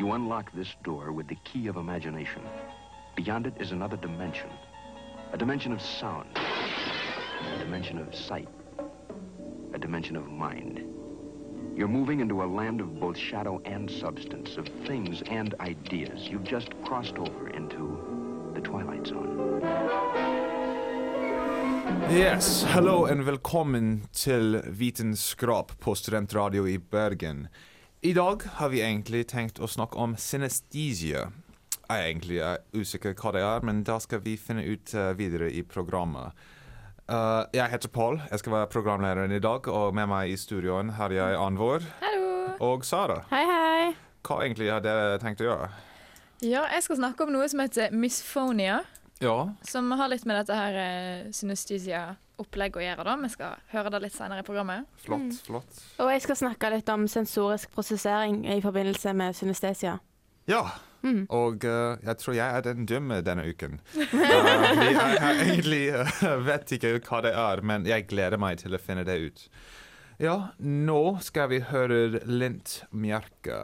You unlock this door with the key of imagination. Beyond it is another dimension. A dimension of sound. A dimension of sight. A dimension of mind. You're moving into a land of both shadow and substance, of things and ideas. You've just crossed over into the Twilight Zone. Yes, hallo og velkommen til Vitenskap på Studentradio i Bergen. I dag har vi egentlig tenkt å snakke om synestesia. Jeg er egentlig er usikker hva det er, men da skal vi finne ut eh, videre i programmet. Uh, jeg heter Paul, jeg skal være programlederen i dag, og med meg i studioen har jeg Anvor Hallo. og Sara. Hei, hei. Hva egentlig har dere tenkt å gjøre? Ja, jeg skal snakke om noe som heter misphonia. Ja, Som har litt med dette her synestesia-opplegget å gjøre. da. Vi skal høre det litt senere i programmet. flott, flott. Og jeg skal snakke litt om sensorisk prosessering i forbindelse med synestesia. Ja, Mm. og uh, jeg tror jeg er den dumme denne uken. Uh, jeg, jeg egentlig uh, vet ikke hva det er, men jeg gleder meg til å finne det ut. Ja, nå skal vi høre Lint Mjerke.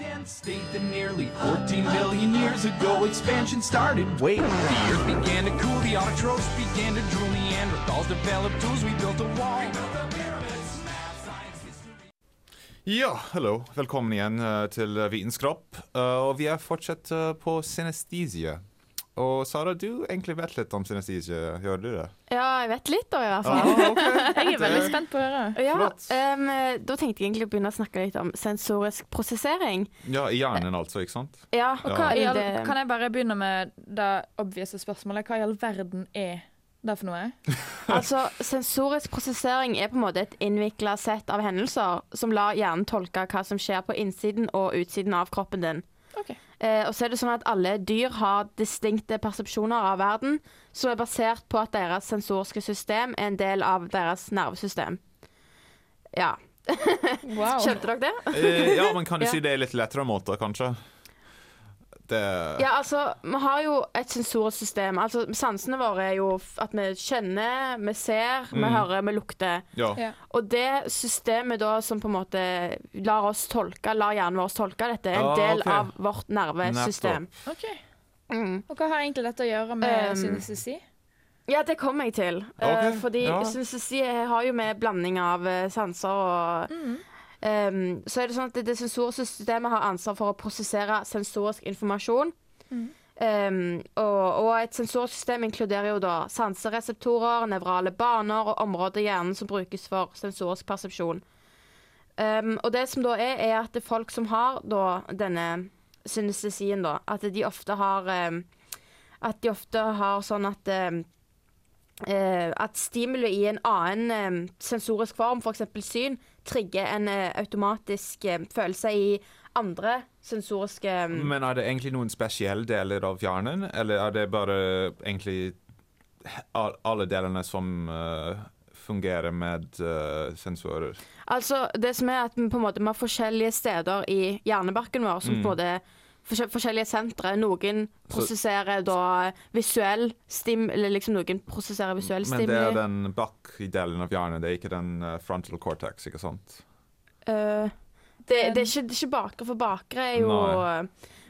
Dense state that nearly 14 billion years ago expansion started. Wait, the earth began to cool, the autotrophs began to drool, Neanderthals developed tools, we built a wall. Ja. Velkommen igjen eh, til Vitenskap. Eh, og vi er fortsatt eh, på synestesia. Og Sara, du egentlig vet litt om synestesia, gjør du det? Ja, jeg vet litt da, i hvert fall. Ah, okay. Jeg er veldig spent på å høre. Ja, um, da tenkte jeg egentlig å begynne å snakke litt om sensorisk prosessering. Ja, i hjernen altså, ikke sant? Ja, Og hva ja. all, det- kan jeg bare begynne med det obvious spørsmålet? Hva i all verden er det for noe? Altså, Sensorisk prosessering er på en måte et innvikla sett av hendelser som lar hjernen tolke hva som skjer på innsiden og utsiden av kroppen din. Ok. Eh, og så er det sånn at Alle dyr har distinkte persepsjoner av verden som er basert på at deres sensoriske system er en del av deres nervesystem. Ja. Wow. Skjønte dere det? Eh, ja, men kan du si det i litt lettere måter, kanskje? Det Ja, altså, vi har jo et sensorsystem. Altså, Sansene våre er jo at vi kjenner, vi ser, vi Mm. hører, vi lukter. Ja. Ja. Og det systemet da som på en måte lar oss tolke, lar hjernen vår tolke dette, er en Ah, del ok. av vårt nervesystem. Ok. Mm. Og hva har egentlig dette å gjøre med Um, synestesi? Ja, det kommer jeg til. Eh, Ok, fordi ja. synestesi har jo med blanding av eh, sanser og Ehm, så er det sånn at det, det systemet har ansvar for å prosessere sensorisk informasjon. Mm. Um, og, og et sensorisk system inkluderer jo da sansereseptorer, nevrale baner og områder i hjernen som brukes for sensorisk persepsjon. Um, og det som da er, er at det er folk som har da denne synestesien, da, at de ofte har At de ofte har sånn at at stimuli i en annen eh, sensorisk form, f.eks. syn, trigger en eh, automatisk eh, følelse i andre sensoriske eh, Men er det egentlig noen spesielle deler av hjernen, eller er det bare egentlig all, alle delene som uh, fungerer med uh, sensorer? Altså, det som er at vi på en måte har forskjellige steder i hjernebarken vår som Mm. på en måte Forskjellige sentre. Noen prosesserer da visuell stim... Eller liksom noen prosesserer visuell Men det er den bak i delen av hjernen, det er ikke den eh, frontal cortex, ikke sant? Uh, det, det, er ikke, det er ikke bakre, for bakre er jo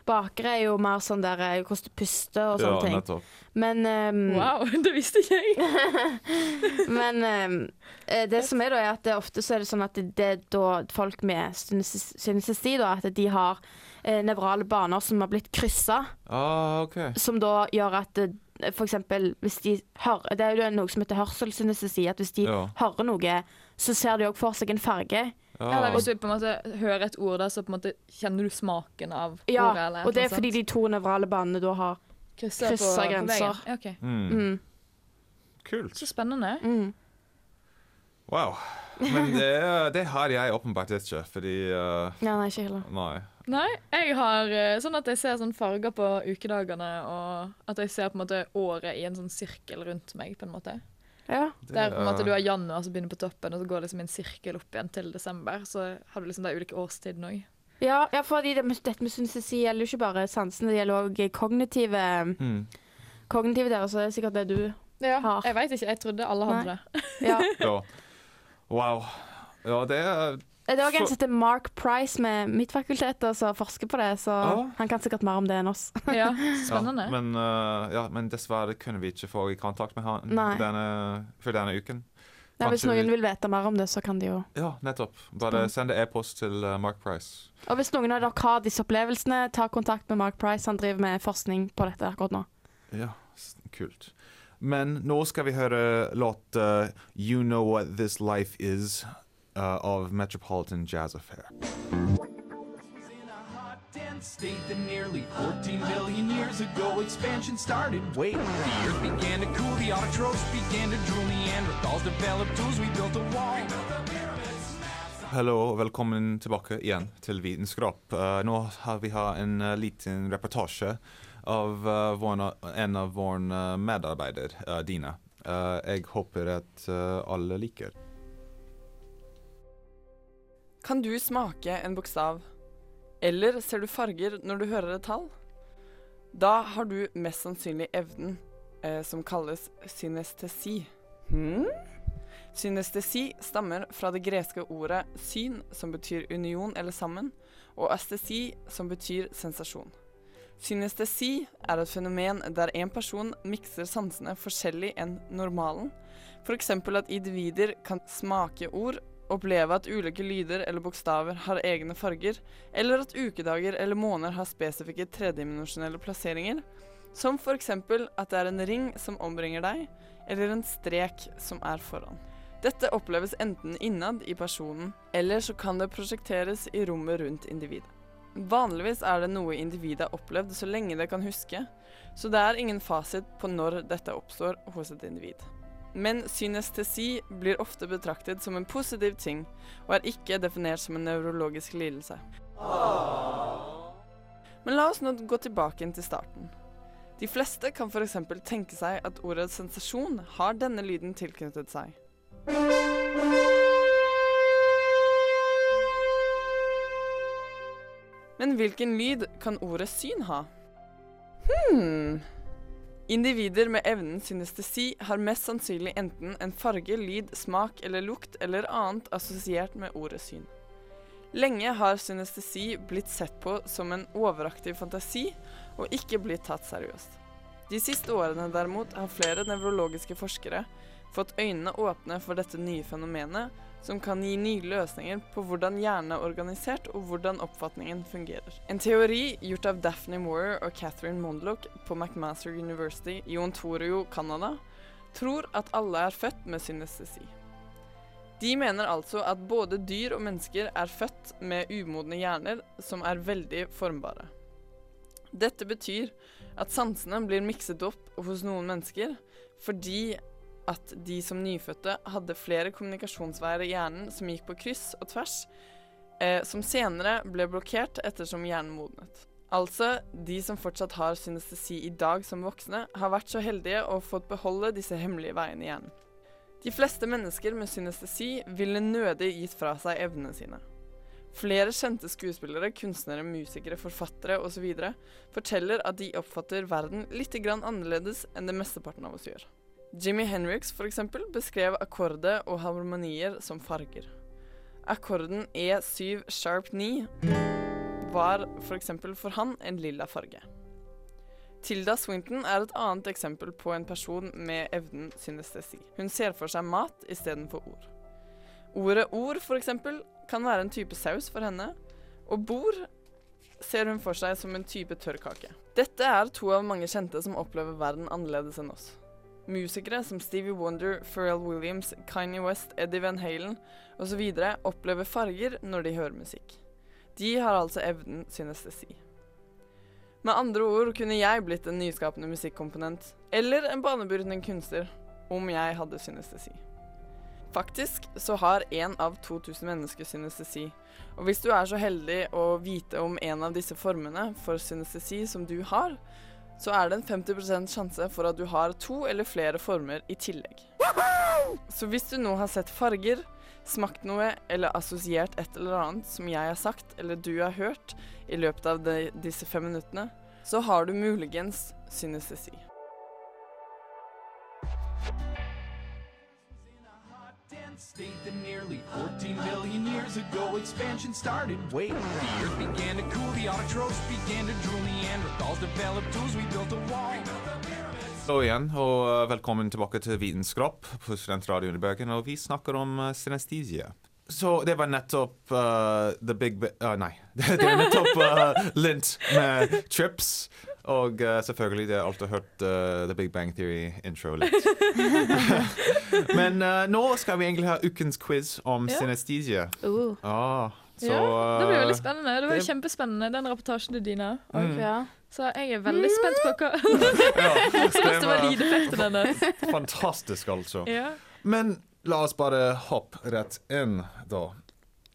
Bakre er jo mer sånn der eh, hvordan du puster og sånne ja, ting. nettopp. Men um, Wow, det visste ikke jeg. Men eh, det som er da, er at det ofte så er det sånn at det, det er da folk med synes- synestesi, da, at de har eh, nevrale baner som har blitt kryssa, Ah, okay. som da gjør at det, for eksempel hvis de hører Det er jo noe som heter hørselsynestesi, at hvis de Ja. hører noe, så ser de òg for seg en farge. Eller Ah. hvis du på en måte hører et ord da, så på en måte kjenner du smaken av Ja, ordet. Eller og det er fordi de to nevrale banene da har krysser, krysser på, på grenser. veien. Ja, okay. Mm. mm, Kult. Så spennende. mm. Wow. Men det, det har jeg åpenbart ikke, fordi uh, Ja, nei, ikke heller. Nei. Nei, jeg har eh, sånn at jeg ser sånn farger på ukedagene, og at jeg ser på en måte året i en sånn sirkel rundt meg, på en måte. Ja. Det, er på en måte du har januar som begynner på toppen, og så går det liksom en sirkel opp igjen til desember. Så har du liksom de ulike årstidene òg. Ja, ja, fordi det, med- dette med synestesi gjelder jo ikke bare sansene, det gjelder òg kognitive mm. Kognitive der, så er det er sikkert det du Ja, Har. jeg veit ikke. Jeg trodde alle hadde det. Ja. Ja. Wow. Ja, det er Det er òg en som heter Mark Price med mitt fakultet og som forsker på det, så Ja. han kan sikkert mer om det enn oss. Ja, spennende. Ja, men, uh, ja, men dessverre kunne vi ikke få i kontakt med han denne, for denne uken. Nei, hvis noen vi- vil vite mer om det, så kan de jo Ja, nettopp. Bare send e-post til eh, Mark Price. Og hvis noen av dere har disse opplevelsene, ta kontakt med Mark Price. Han driver med forskning på dette akkurat nå. Ja, kult. Men nå skal vi høre låt 'You Know What This Life Is' eh, av Metropolitan Jazz Affair. In a hot, dense state that nearly 14 billion years ago expansion started. Wait, the earth began to cool, the autotrophs began to drool, Neanderthals developed tools, we built a wall. Hallo og velkommen tilbake igjen til Vitenskap. Eh, nå har vi har en eh, liten reportasje av vår, en av våre medarbeidere, uh, Dina. Jeg håper at alle liker. Kan du smake en bokstav? Eller ser du farger når du hører et tall? Da har du mest sannsynlig evnen eh, som kalles synestesi. Hmm? Synestesi stammer fra det greske ordet syn, som betyr union eller sammen, og astesi, som betyr sensasjon. Synestesi er et fenomen der en person mikser sansene forskjellig enn normalen. F.eks. at individer kan smake ord, oppleve at ulike lyder eller bokstaver har egne farger, eller at ukedager eller måneder har spesifikke tredimensjonelle plasseringer, som f.eks. at det er en ring som omringer deg, eller en strek som er foran. Dette oppleves enten innad i personen, eller så kan det prosjekteres i rommet rundt individet. Vanligvis er det noe individet har opplevd så lenge det kan huske, så det er ingen fasit på når dette oppstår hos et individ. Men synestesi blir ofte betraktet som en positiv ting, og er ikke definert som en nevrologisk lidelse. Men la oss nå gå tilbake inn til starten. De fleste kan f.eks. tenke seg at ordet sensasjon har denne lyden tilknyttet seg. Men hvilken lyd kan ordet syn ha? Hmm. Individer med evnen synestesi har mest sannsynlig enten en farge, lyd, smak eller lukt eller annet assosiert med ordet syn. Lenge har synestesi blitt sett på som en overaktiv fantasi og ikke blitt tatt seriøst. De siste årene derimot har flere nevrologiske forskere fått øynene åpne for dette nye fenomenet, som kan gi nye løsninger på hvordan hjernen er organisert og hvordan oppfatningen fungerer. En teori gjort av Daphne Moore og Catherine Mondlock på McMaster University i Ontario, Canada, tror at alle er født med synestesi. De mener altså at både dyr og mennesker er født med umodne hjerner som er veldig formbare. Dette betyr at sansene blir mikset opp hos noen mennesker fordi at de som nyfødte hadde flere kommunikasjonsveier i hjernen som gikk på kryss og tvers, eh, som senere ble blokkert ettersom hjernen modnet. Altså, de som fortsatt har synestesi i dag som voksne, har vært så heldige og fått beholde disse hemmelige veiene i hjernen. De fleste mennesker med synestesi ville nødig gitt fra seg evnene sine. Flere kjente skuespillere, kunstnere, musikere, forfattere osv. forteller at de oppfatter verden litt annerledes enn det mesteparten av oss gjør. Jimmy Henriks for eksempel beskrev akkorder og harmonier som farger. Akkorden E7 sharp 9 var for eksempel for han en lilla farge. Tilda Swinton er et annet eksempel på en person med evnen synestesi. Hun ser for seg mat istedenfor ord. Ordet ord, for eksempel, kan være en type saus for henne, og bord ser hun for seg som en type tørrkake. Dette er to av mange kjente som opplever verden annerledes enn oss. Musikere som Stevie Wonder, Pharrell Williams, Kanye West, Eddie Van Halen osv. opplever farger når de hører musikk. De har altså evnen synestesi. Med andre ord kunne jeg blitt en nyskapende musikkomponent, eller en banebrytende kunstner, om jeg hadde synestesi. Faktisk så har én av 2000 mennesker synestesi, og hvis du er så heldig å vite om en av disse formene for synestesi som du har, så er det en 50% sjanse for at du har to eller flere former i tillegg. Så hvis du nå har sett farger, smakt noe eller assosiert et eller annet som jeg har sagt eller du har hørt i løpet av de, disse fem minuttene, så har du muligens synestesi. State that nearly 14 million years ago expansion started. Wait, the earth began to cool, the autotrophs began to drool, Neanderthals developed tools, we built a wall. Hallo igjen, og velkommen tilbake til Vitenskap på Studentradioen i Bergen. Og vi snakker om uh, synesthesia. Så det var nettopp uh, The Big Ba- uh, Nei. det var nettopp uh, Lint med Trips. Og uh, selvfølgelig, det har alltid hørt uh, The Big Bang Theory-intro litt. Men uh, nå skal vi egentlig ha ukens quiz om Ja. synesthesia. Uh. Ah, så, ja, det blir veldig spennende. Det var det- kjempespennende, den rapportasjen til Dina. Mm. Ja. Så jeg er veldig spent på hva ja, Det det var lydeffekten hennes. fantastisk, altså. Ja. Men la oss bare hoppe rett inn, da.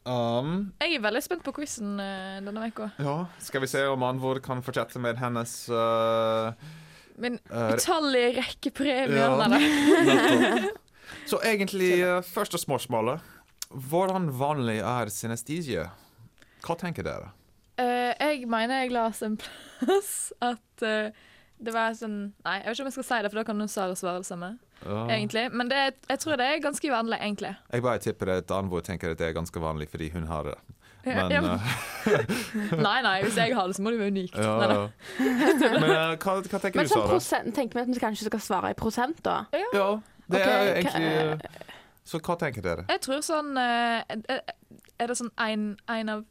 Um, Jeg er veldig spent på quizen uh, denne uka. ja, skal vi se om Anvor kan fortsette med hennes uh, Min Eh, utallige rekke premier. ja. Så egentlig, uh, første spørsmålet. Hvordan vanlig er synestesie? Hva tenker dere? Eh, jeg mener jeg las en plass at det var sånn Nei, jeg vet ikke om jeg skal si det, for da kan Sara svare det samme. Ja. Egentlig. Men det, jeg tror det er ganske vanlig, egentlig. Jeg bare tipper at Anvor tenker at det er ganske vanlig fordi hun har det. Men, ja, uh, Nei, nei, hvis jeg har det, så må det være unikt. ja, Nei, ja. Men uh, hva, hva tenker Men du, sånn Sara? prosent, tenker vi at vi kanskje skal svare i prosent, da? Ja, det okay, er hva- egentlig uh, Så hva tenker dere? Jeg tror sånn uh, Er det sånn én av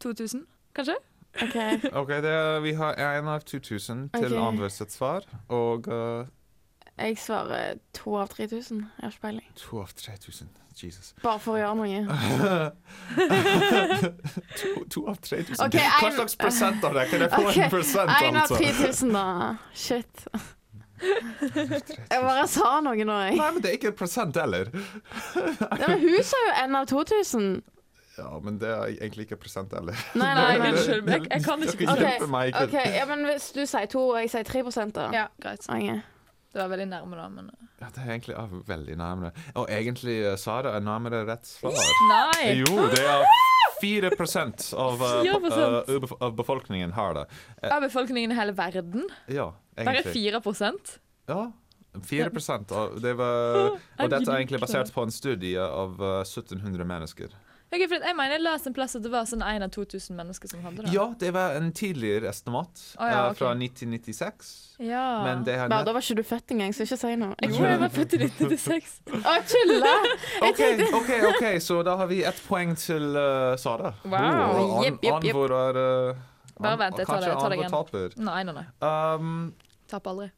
2000, kanskje? OK. Ok, det er, Vi har én av 2000 til okay. Sitt svar, og uh, Jeg svarer to av 3000. Jeg har ikke peiling. to av 3000. Jesus. Bare for å gjøre noe. to, to av 3000. Okay, Hva en- slags prosent av det? Kan jeg få okay, en prosent, En av altså? 3000, da. Shit. Jeg bare sa noe nå, jeg. Nei, men det er ikke en prosent heller. Ja, men hun sa jo en av 2000. Ja, men det er egentlig ikke prosent heller. Nei, nei, Unnskyld, jeg, jeg kan ikke Okay, Ok, meg ikke. OK, ja, men hvis du sier to, og jeg sier 3 da? Ja, greit. Ok. Det var veldig nærme, da, men Ja, det er egentlig ja, veldig nærmere. Og egentlig, uh, sa det nærme det rett svar. Nei! Jo, det er 4 av, uh, 4%. uh, av befolkningen har det. Av befolkningen i hele verden? Ja, egentlig. Bare egentlig. 4% Ja, 4 og, det var, og dette er egentlig basert på en studie av uh, 1700 mennesker. Ok, for Jeg mener jeg leste en plass at det var sånn 1 av 2000 mennesker som hadde det. Ja, det var en tidligere estimat oh, ja, okay. fra 1996. Ja. Men det har Bare, da var ikke du født engang, så ikke si noe. Jo, jeg var født i 1996. Å, tulla! OK, ok, ok, så da har vi ett poeng til uh, Sara. Wow. Oh, an, Jepp, jepp, jepp. Anvor er uh, Bare vent, jeg tar det- jeg tar det igjen. taper. Nei, nei, nei. Um, Taper aldri.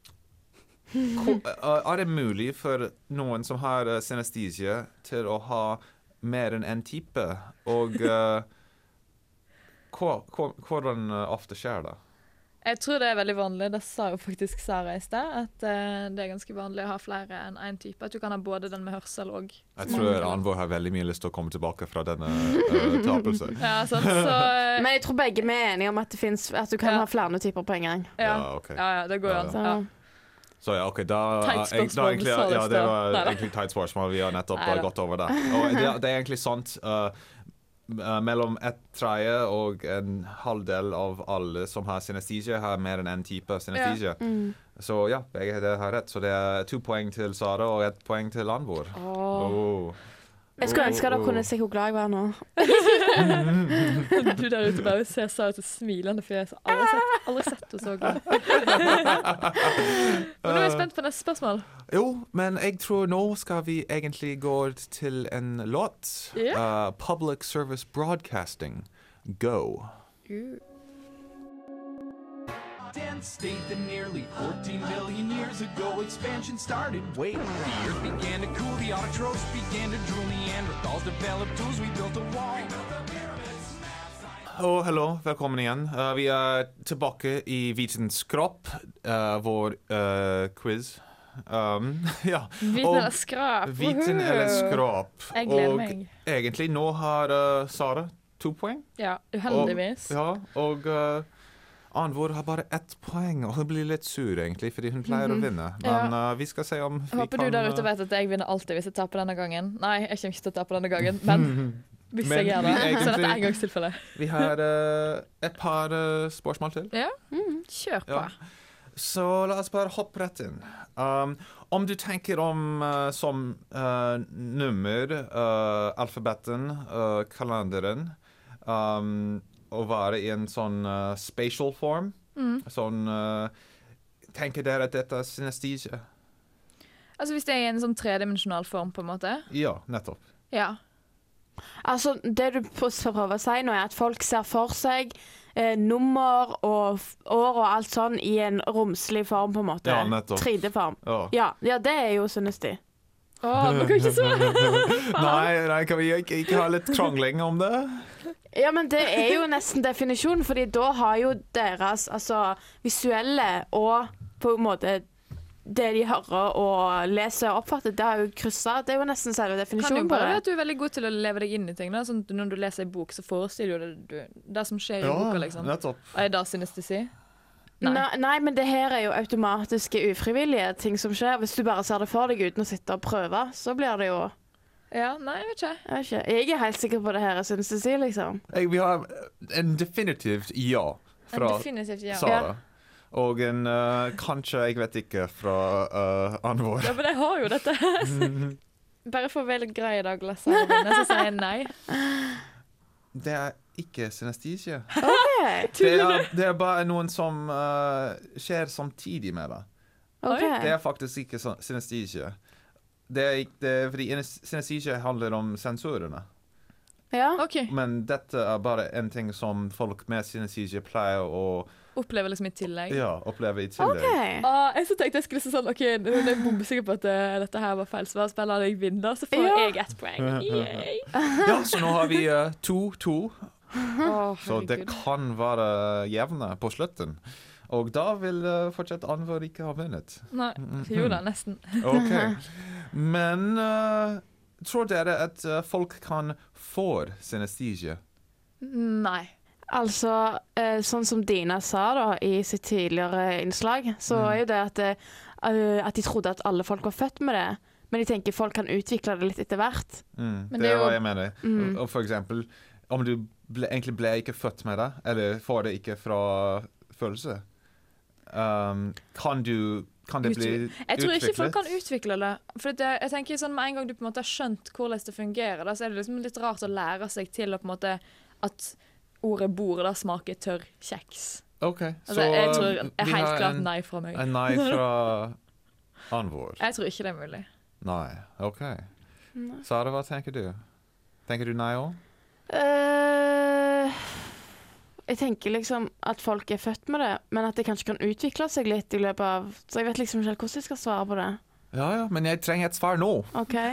er det mulig for noen som har synestesie, til å ha mer enn én type? Og uh, hva, hva, hvordan ofte skjer det? Jeg tror det er veldig vanlig. Det sa jo faktisk Sara i sted. At uh, det er ganske vanlig å ha flere enn én type. At du kan ha både den med hørsel og Jeg tror Anvor har veldig mye lyst til å komme tilbake fra denne uh, tapelsen. Ja, sant. Så uh, Men jeg tror begge vi er enige om at, det finnes, at du kan Ja. ha flere typer på en gang. ja. Ja, okay. ja, ja, det går jo an. Så. Ja. OK, da, jeg- da egentlig, Ja, det var egentlig teit spørsmål. Vi har nettopp Neida. gått over det. Og det, det er egentlig sant. uh, mellom et tredje og en halvdel av alle som har synestesie, har mer enn én type synesthesia. Mm. Så ja, begge har rett. Så det er to poeng til Sara og ett poeng til Landvor. Oh. Jeg skulle ønske dere kunne se hvor glad jeg var nå. Du der ute bare ser Sara til smilende fjes. Aldri sett, aldri sett henne så glad. Men nå er jeg spent på neste spørsmål. Jo, men jeg tror nå skal vi egentlig gå til en låt. Yeah. Uh, Public Service Broadcasting. Go. Dense state that nearly 14 million years ago expansion started. Wait, the earth began to cool, the autotrophs began to drool, Neanderthals developed tools, we built a wall. Og hello, velkommen igjen. Uh, vi er tilbake i Vitenskap, uh, vår uh, quiz. Um, ja. Viten Og eller skrap? Viten Woohoo! eller skrap. Jeg gleder og meg. egentlig nå har Sara to poeng. Ja, uheldigvis. Og, ja, og Anvor har bare ett poeng, og hun blir litt sur, egentlig, fordi hun pleier å vinne. Men uh, vi skal se om vi håper kan du der ute vet at jeg vinner alltid hvis jeg taper denne gangen. Nei, jeg kommer ikke til å tape denne gangen, men hvis Men jeg gjør det, Egentlig, sånn er det er engangstilfelle. Vi har uh, et par uh, spørsmål til. Ja, kjør på. Ja. Så la oss bare hoppe rett inn. Um, om du tenker om uh, som eh, nummer, uh, alfabeten, eh, kalenderen um, Å være i en sånn spatial form. Sånn eh, Tenker dere at dette er synestisje? Altså hvis det er i en sånn tredimensjonal form, på en måte. Ja, nettopp. Ja. Altså, det du prøver å si nå, er at folk ser for seg eh, nummer og f- år og alt sånn i en romslig form, på en måte. Ja, nettopp. 3D-form. Ja. Ja, ja, det er jo synesti. Å, men kan ikke så Nei, nei, kan vi ikke, ikke ha litt krangling om det? Ja, men det er jo nesten definisjonen, fordi da har jo deres altså, visuelle og på en måte det de hører og leser og oppfatter, det har jo kryssa. Det er jo nesten selve definisjonen på det. Kan det. at du er veldig god til å leve deg inn i ting. Da. Sånn når du leser en bok, så forestiller du deg det som skjer i boka, liksom. nettopp. Er det synestesi? Nei. Nei. Nei, men det her er jo automatiske, ufrivillige ting som skjer. Hvis du bare ser det for deg uten å sitte og prøve, så blir det jo Ja, nei, jeg vet ikke. Jeg, vet ikke, jeg er helt sikker på det her er synestesi, liksom. Jeg, vi har en definitivt ja fra Definitivt ja. Sara. Og en uh, kanskje, jeg vet ikke, fra uh, Anvor. Ja, men jeg har jo dette. Bare for å være litt grei i dag, Lasse, så sier jeg nei. Det er ikke synestesie. Okay. Det er, det er bare noen som uh, skjer samtidig med det. Okay. Det er faktisk ikke synestesie. Det er, det er fordi synestesie handler om sensorene. Ja. Okay. Men dette er bare en ting som folk med synestesie pleier å Opplever liksom i tillegg. ja, oppleve i tillegg. Okay. Ah, jeg så tenkte jeg skulle si sånn OK, nå er jeg bombesikker på at uh, dette her var feil svar, Spiller jeg vinner, så får Ja. jeg ett poeng. Yay. Ja, så nå har vi eh, 2-2. oh, Så det kan være jevne på slutten. Og da vil uh, fortsatt Anvor ikke ha vunnet. Nei, jo da, nesten. OK. Men uh, tror dere at eh, folk kan få synestesie? Nei. Altså, eh, sånn som Dina sa da i sitt tidligere innslag, så Mm. er jo det at, eh, at de trodde at alle folk var født med det. Men de tenker folk kan utvikle det litt etter hvert. Mm, det det er jo- hva jeg mener. Mm. Og for eksempel, om du ble, egentlig ble ikke født med det, eller får det ikke fra følelse, um, kan du Kan det bli utviklet? Jeg tror ikke folk kan utvikle det. For det, jeg tenker sånn Med en gang du på en måte har skjønt hvordan det fungerer, da, så er det liksom litt rart å lære seg til å på en måte at ordet 'bord' da smaker tørr kjeks. OK. Altså, jeg tror um, er vi helt har klart en, nei fra meg. En nei fra Anvor. Jeg tror ikke det er mulig. Nei. OK. Sara, hva tenker du? Tenker du nei òg? Eh, jeg tenker liksom at folk er født med det, men at det kanskje kan utvikle seg litt i løpet av Så jeg vet liksom ikke helt hvordan jeg skal svare på det. Ja ja, men jeg trenger et svar nå. OK.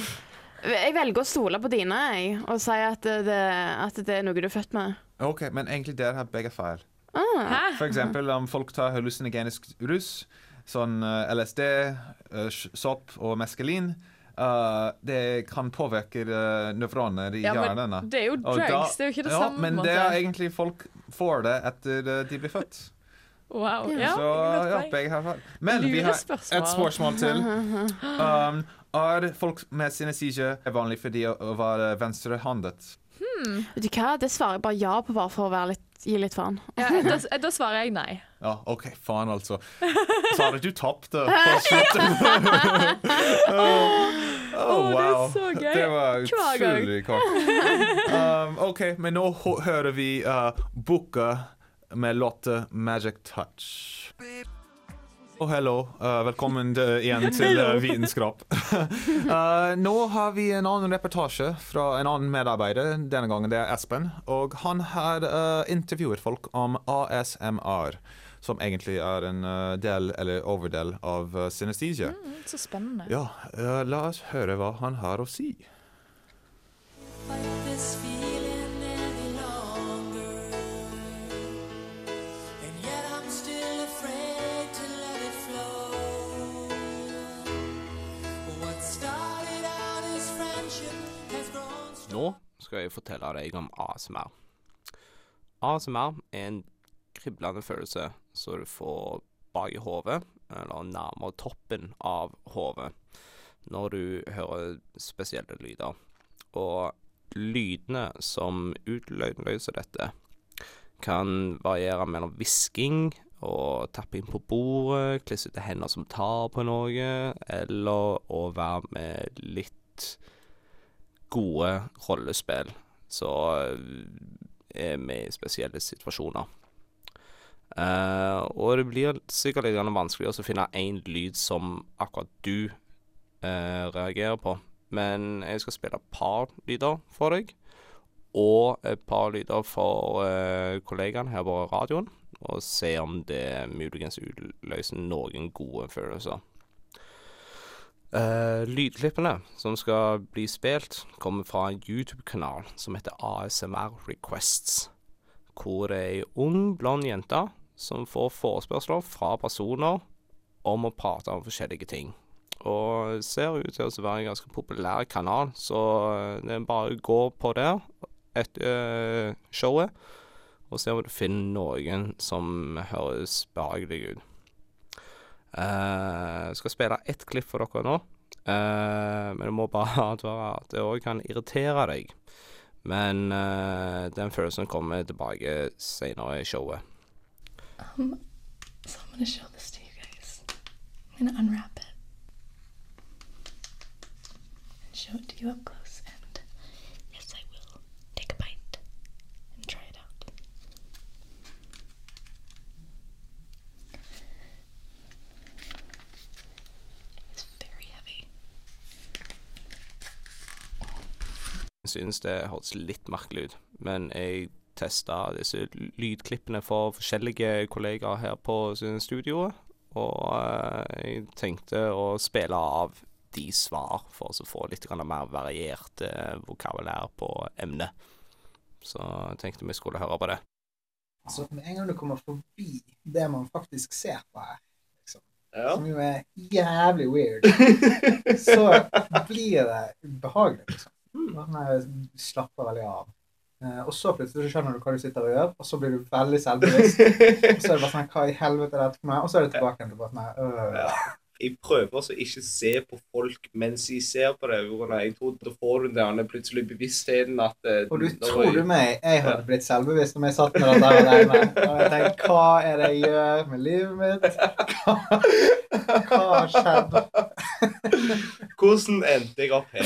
Jeg velger å stole på dine, jeg, og si at det, at det er noe du er født med. OK, men egentlig dere har begge feil. Ah. For eksempel om folk tar hallusinogenisk rus, sånn eh, LSD, eh, sopp og meskalin, Uh, det kan påvirke uh, nevroner i Ja, men det er jo drugs, da- det er jo ikke det ja, samme. Men det er egentlig folk får det etter de blir født. Wow. Ja. Så ja, begge har feil. Men vi har et spørsmål til. Um, er folk med synesthesia vanlig for de å, være venstrehandet? Vet du hva, det svarer jeg bare ja på, bare for å være litt, gi litt faen. Ja, da, da svarer jeg nei. Ja, OK, faen altså. Sara, du tapte på slutten. oh, Å, det er wow. så gøy. Det var utrolig kort. Um, OK, men nå hører vi uh, Boka med låta 'Magic Touch'. Og hello, uh, velkommen uh, igjen til uh, Vitenskap. uh, nå har vi en annen reportasje fra en annen medarbeider, denne gangen det er Espen. Og han har uh, intervjuet folk om ASMR, som egentlig er en uh, del eller overdel av uh, synesthesia. Mm, så spennende. Ja, uh, la oss høre hva han har å si. Like this skal jeg fortelle deg om ASMR. ASMR er en kriblende følelse som du får bak i hodet, eller nærmere toppen av hodet, når du hører spesielle lyder. Og lydene som utløser dette, kan variere mellom hvisking og tapping på bordet, klissete hender som tar på noe, eller å være med litt gode rollespill så er vi i spesielle situasjoner. Uh, og det blir sikkert litt vanskelig å finne én lyd som akkurat du uh, reagerer på. Men jeg skal spille et par lyder for deg, og et par lyder for uh, kollegaene her på radioen. Og se om det muligens utløser noen gode følelser. Eh, lydklippene som skal bli spilt, kommer fra en YouTube-kanal som heter ASMR Requests. Hvor det er ei ung, blond jente som får forespørsler fra personer om å prate om forskjellige ting. Og ser ut til å være en ganske populær kanal, så det er bare å gå på der etter eh, showet og se om du finner noen som høres behagelig ut. Jeg skal spille ett klipp for dere nå, uh, men du må bare advare at det òg kan irritere deg. Men uh, den følelsen kommer tilbake senere i showet. Um, so I'm gonna show this to you guys. I'm gonna unwrap it and show it to you up close. And yes, I will take a bite and try it out. It's very heavy. Jeg synes det hørtes litt merkelig ut, men jeg testa disse lydklippene for forskjellige kollegaer her på studioet, og eh, jeg tenkte å spille av de svar for å få litt mer variert eh, vokabulær på emnet. Så jeg tenkte vi skulle høre på det. Så med en gang du kommer forbi det man faktisk ser på her, liksom, Ja. som jo er jævlig weird, så blir det ubehagelig, liksom. Eh, slapper veldig av. Eh, og så plutselig så skjønner du hva du sitter og gjør, og så blir du veldig selvbevisst. Og så er det bare sånn Hva i helvete er dette for meg? Og så er det tilbake til bare sånn øh. Jeg prøver å ikke se på folk mens jeg ser på det. Jeg tror Da får du den der plutselig bevisstheten at eh, Og du når tror du meg, jeg hadde blitt selvbevisst om jeg satt med dette her alene. Og jeg tenkte, hva er det jeg gjør med livet mitt? Hva, hva har skjedd? Hvordan endte jeg opp her?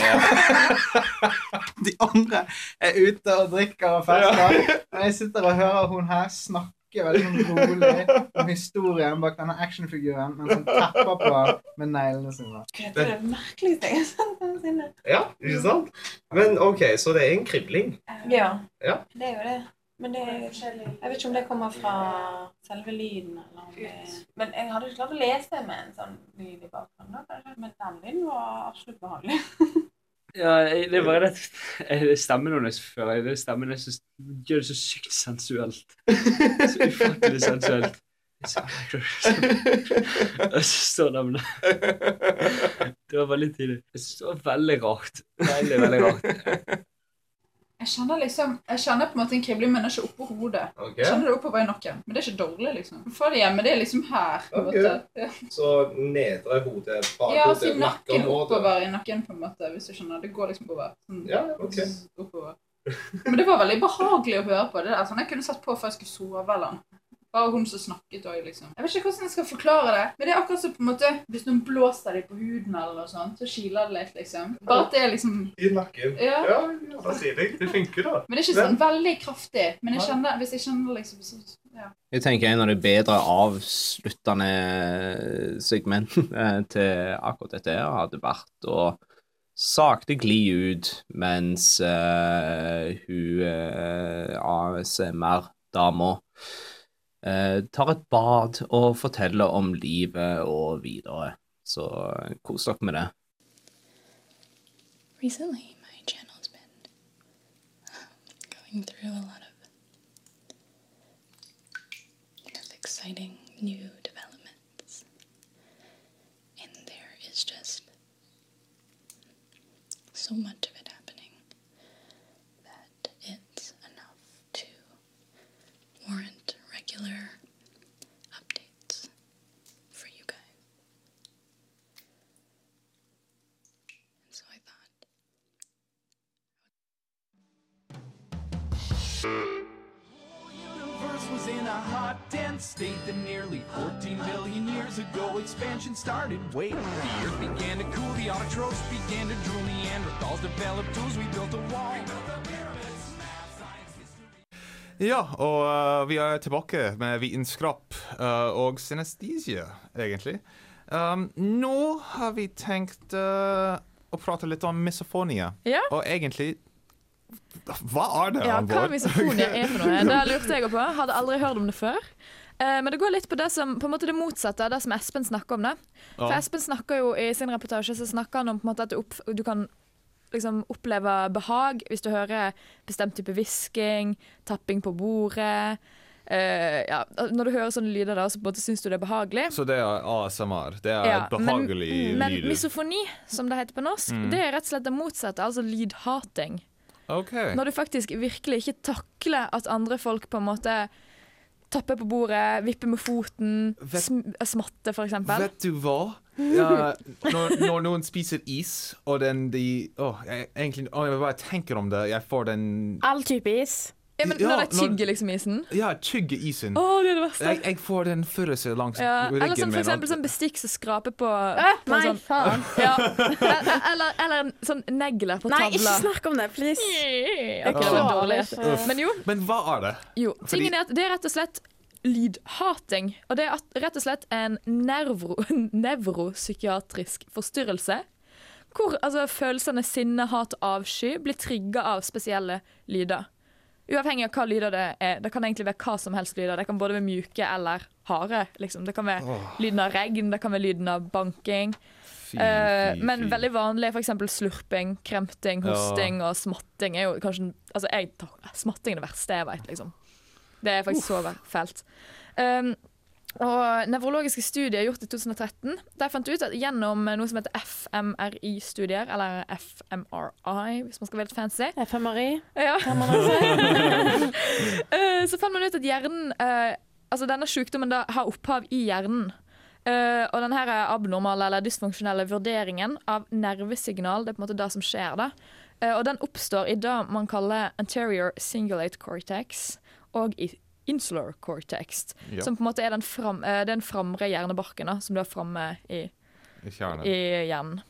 De andre er ute og drikker og fester. Og jeg sitter og hører hun her snakke veldig sånn rolig om historien bak denne actionfiguren, mens han tepper på med neglene sine. Det er det merkeligste jeg har sett noensinne. Ja, ikke sant? Men OK, så det er en kribling. Ja, Ja. det er jo det. Men det er, jeg vet ikke om det kommer fra selve lyden, eller om det Men jeg hadde ikke klart å lese med en sånn lyd i bakgrunnen. Men den lyden var absolutt behagelig. Ja, jeg- det er bare det at stemmen hennes føler jeg. Stemmen jeg synes gjør det så sykt sensuelt. Så ufattelig sensuelt. Så- Jeg står der det. Var veldig tidlig. Jeg det var veldig rart. Veldig, veldig rart. Jeg kjenner liksom, jeg kjenner på en måte en kribling, men ikke oppå hodet. Okay. Jeg kjenner det oppover i nakken, men det er ikke dårlig, liksom. Få det hjemme, det er liksom her. på en okay. måte. Ja. Så nedre hode, Ja, altså bakhodet, nakken oppover i nakken, på en måte, hvis du skjønner. Det går liksom oppover. Sånn, Ja, okay. oppover. Men det var veldig behagelig å høre på. Det der. sånn jeg kunne satt på før jeg skulle sove. eller noe. Bare hun som snakket òg, liksom. Jeg vet ikke hvordan jeg skal forklare det, men det er akkurat som på en måte Hvis noen blåser deg på huden, eller noe sånt, så kiler det litt, liksom. Bare at det er liksom I nakken. Ja. ja, ja da sier jeg. Det funker, da. Men det er ikke sånn veldig kraftig. Men jeg kjenner, hvis jeg kjenner liksom så, ja. Jeg tenker en av de bedre avsluttende segmentene til akkurat dette her hadde vært å sakte gli ut mens uh, hun uh, ASMR-dama eh, tar et bad og forteller om livet og videre. Så eh, kos dere med det. Recently, my channel's been going through a lot of, of exciting new developments. And there is just so much expansion started. Wait, the earth began to cool, the autotrophs began to drool, Neanderthals developed tools, we built a wall. Ja, og uh, vi er tilbake med vitenskap uh, og synestesia, egentlig. Um, nå har vi tenkt uh, å prate litt om misofonia. Ja. Og egentlig Hva er det, Ja, hva misofonia er for noe, det lurte jeg på. Hadde aldri hørt om det før. Eh, men det går litt på det som på en måte det motsatte av det som Espen snakker om. det. For Ja. Espen snakker jo I sin reportasje så snakker han om på en måte at du, opp, du kan liksom oppleve behag hvis du hører bestemt type hvisking, tapping på bordet. Uh, ja, når du hører sånne lyder, da, så på en måte syns du det er behagelig. Så det er ASMR. Det er Ja, behagelig men, men lyder. misofoni, som det heter på norsk, Mm. det er rett og slett det motsatte, altså lydhating. Okay. Når du faktisk virkelig ikke takler at andre folk på en måte tapper på bordet, vippe med foten, sm smatte for eksempel. Vet du hva? Ja, når, når noen spiser is, og den de Åh, jeg, egentlig, åh, jeg bare tenker om det, jeg får den All type is. Ja, men Ja, når de tygger liksom isen. Ja, tygger isen. Å, det er det verste. Jeg, jeg får den følelsen langs Ja, ryggen eller sånn, for eksempel sånn bestikk som skraper på, Øh, på nei, sånn, faen. Ja. Eller, eller, eller sånn negler på Nei, tavla. ikke snakk om det, please. Okay, det var dårlig. Men jo, Men hva er det? Jo, tingen er at det er rett og slett lydhating. Og det er rett og slett en nevro, nevropsykiatrisk forstyrrelse. Hvor altså, følelsene sinne, hat og avsky blir trigga av spesielle lyder. Uavhengig av hva lyder det er. Det kan egentlig være hva som helst lyder. Det kan både være mjuke eller harde. Liksom. Det kan være Åh. lyden av regn, det kan være lyden av banking. Fy, Eh, fy, men fy. veldig vanlig er f.eks. slurping, kremting, Ja. hosting og smatting. er jo kanskje, altså jeg, Smatting er det verste jeg vet, liksom. Det er faktisk så fælt. Um, og Nevrologiske studier gjort i 2013 De fant ut at gjennom noe som heter FMRI-studier, eller FMRI, hvis man skal være litt fancy FMRI, ja. kan man si. Eh, Så fant man ut at hjernen eh, Altså denne sykdommen da har opphav i hjernen. Eh, og denne her abnormale eller dysfunksjonelle vurderingen av nervesignal, det er på en måte det som skjer da. Og den oppstår i det man kaller anterior cingulate cortex og i insular cortex, Ja. som på en måte er den, fram, eh, den framre hjernebarken da, som du har framme i I i hjernen.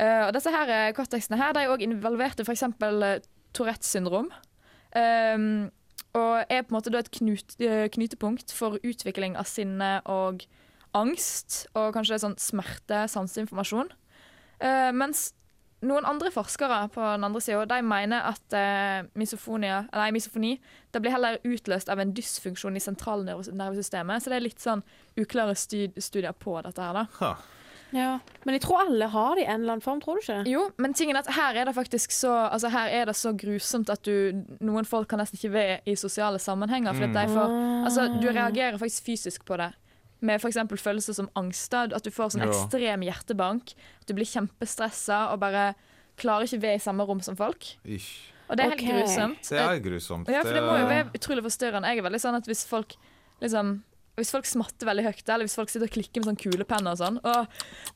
Uh, og disse her cortexene her, de er òg involvert i f.eks. Tourettes syndrom. Um, og er på en måte et knut, eh, knutepunkt for utvikling av sinne og angst, og kanskje sånn smerte, sanseinformasjon. Uh, mens noen andre forskere på den andre sida de mener at eh, nei, misofoni det blir heller utløst av en dysfunksjon i sentralnervesystemet. Så det er litt sånn uklare studier på dette her. da. Ja. Men jeg tror alle har det i en eller annen form, tror du ikke? Jo, men tingen er at her er det faktisk så Altså her er det så grusomt at du Noen folk kan nesten ikke være i sosiale sammenhenger. For at de får, altså, du reagerer faktisk fysisk på det. Med f.eks. følelser som angst. At du får sånn ekstrem hjertebank. At du blir kjempestressa og bare klarer ikke være i samme rom som folk. Ish. Og det er helt grusomt. Det er grusomt. Ja, for det må jo være utrolig forstyrrende. Jeg er veldig sånn at hvis folk liksom hvis folk smatter veldig høyt, eller hvis folk sitter og klikker med sånn kulepenner og sånn, Å,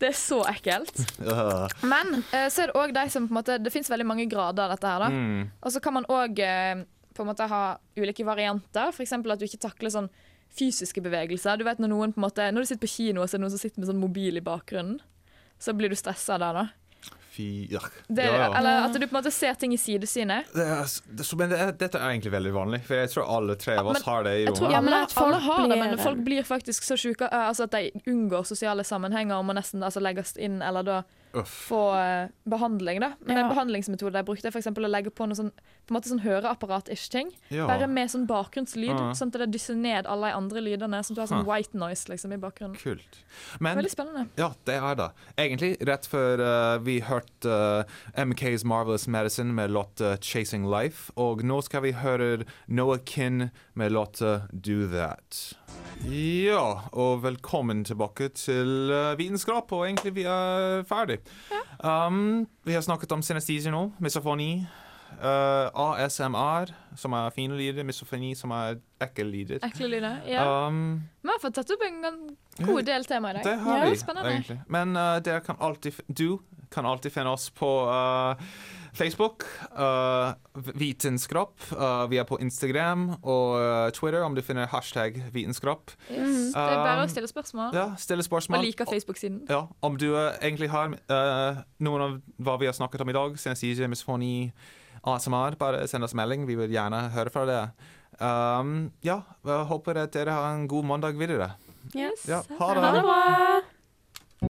det er så ekkelt. Men eh, så er det òg de som på en måte Det fins veldig mange grader av dette her, da. Mm. Og så kan man òg eh, på en måte ha ulike varianter. F.eks. at du ikke takler sånn fysiske bevegelser. Du vet Når noen på en måte Når du sitter på kino og så er det noen som sitter med sånn mobil i bakgrunnen, så blir du stressa der, da. Fy ja. Det, ja, ja. Eller at du på en måte ser ting i sidesynet. Det er, det, så- men det er, dette er egentlig veldig vanlig, for jeg tror alle tre av oss men har det i Jeg tror rommet. alle, at folk alle har det, men folk blir faktisk så sjuke eh, altså at de unngår sosiale sammenhenger og må nesten altså, legges inn eller da. Få eh, behandling. da. Men Ja. en behandlingsmetode jeg brukte, er for eksempel å legge på noe sånn, på en måte sånn høreapparat-ish ting. Ja. Bare med sånn bakgrunnslyd, Ja. sånn at det dysser ned alle de andre lydene. Sånn at du har sånn white noise liksom i bakgrunnen. Kult. Men Veldig spennende. ja, det er det. Egentlig, rett før uh, vi hørte uh, MKs Marvelous Medicine med låta 'Chasing Life', og nå skal vi høre Noah Kinn med låta 'Do That'. Ja, og velkommen tilbake til uh, Vitenskap, og egentlig vi er ferdig. Um, vi har snakket om synestesi nå, misofoni, uh, ASMR, som er fine lyder, misofoni, som er ekle lyder. Ekle lyder. Ja. Um, Vi har fått tatt opp en god del tema i dag. det har ja, vi, Spennende. egentlig. Men uh, dere kan alltid Du kan alltid finne oss på uh, Facebook, uh, Vitenskropp. Uh, vi er på Instagram og uh, Twitter om du finner hashtag vitenskropp. Yes. Det er bare Um, å stille spørsmål. Ja, stille spørsmål. Og like Facebook-siden. Ja, om du eh, egentlig har eh, noen av hva vi har snakket om i dag, synesthesia, misfoni, ASMR, bare send oss melding. Vi vil gjerne høre fra dere. Um, ja, håper at dere har en god mandag videre. Yes. Ja, ha det. Ha det bra.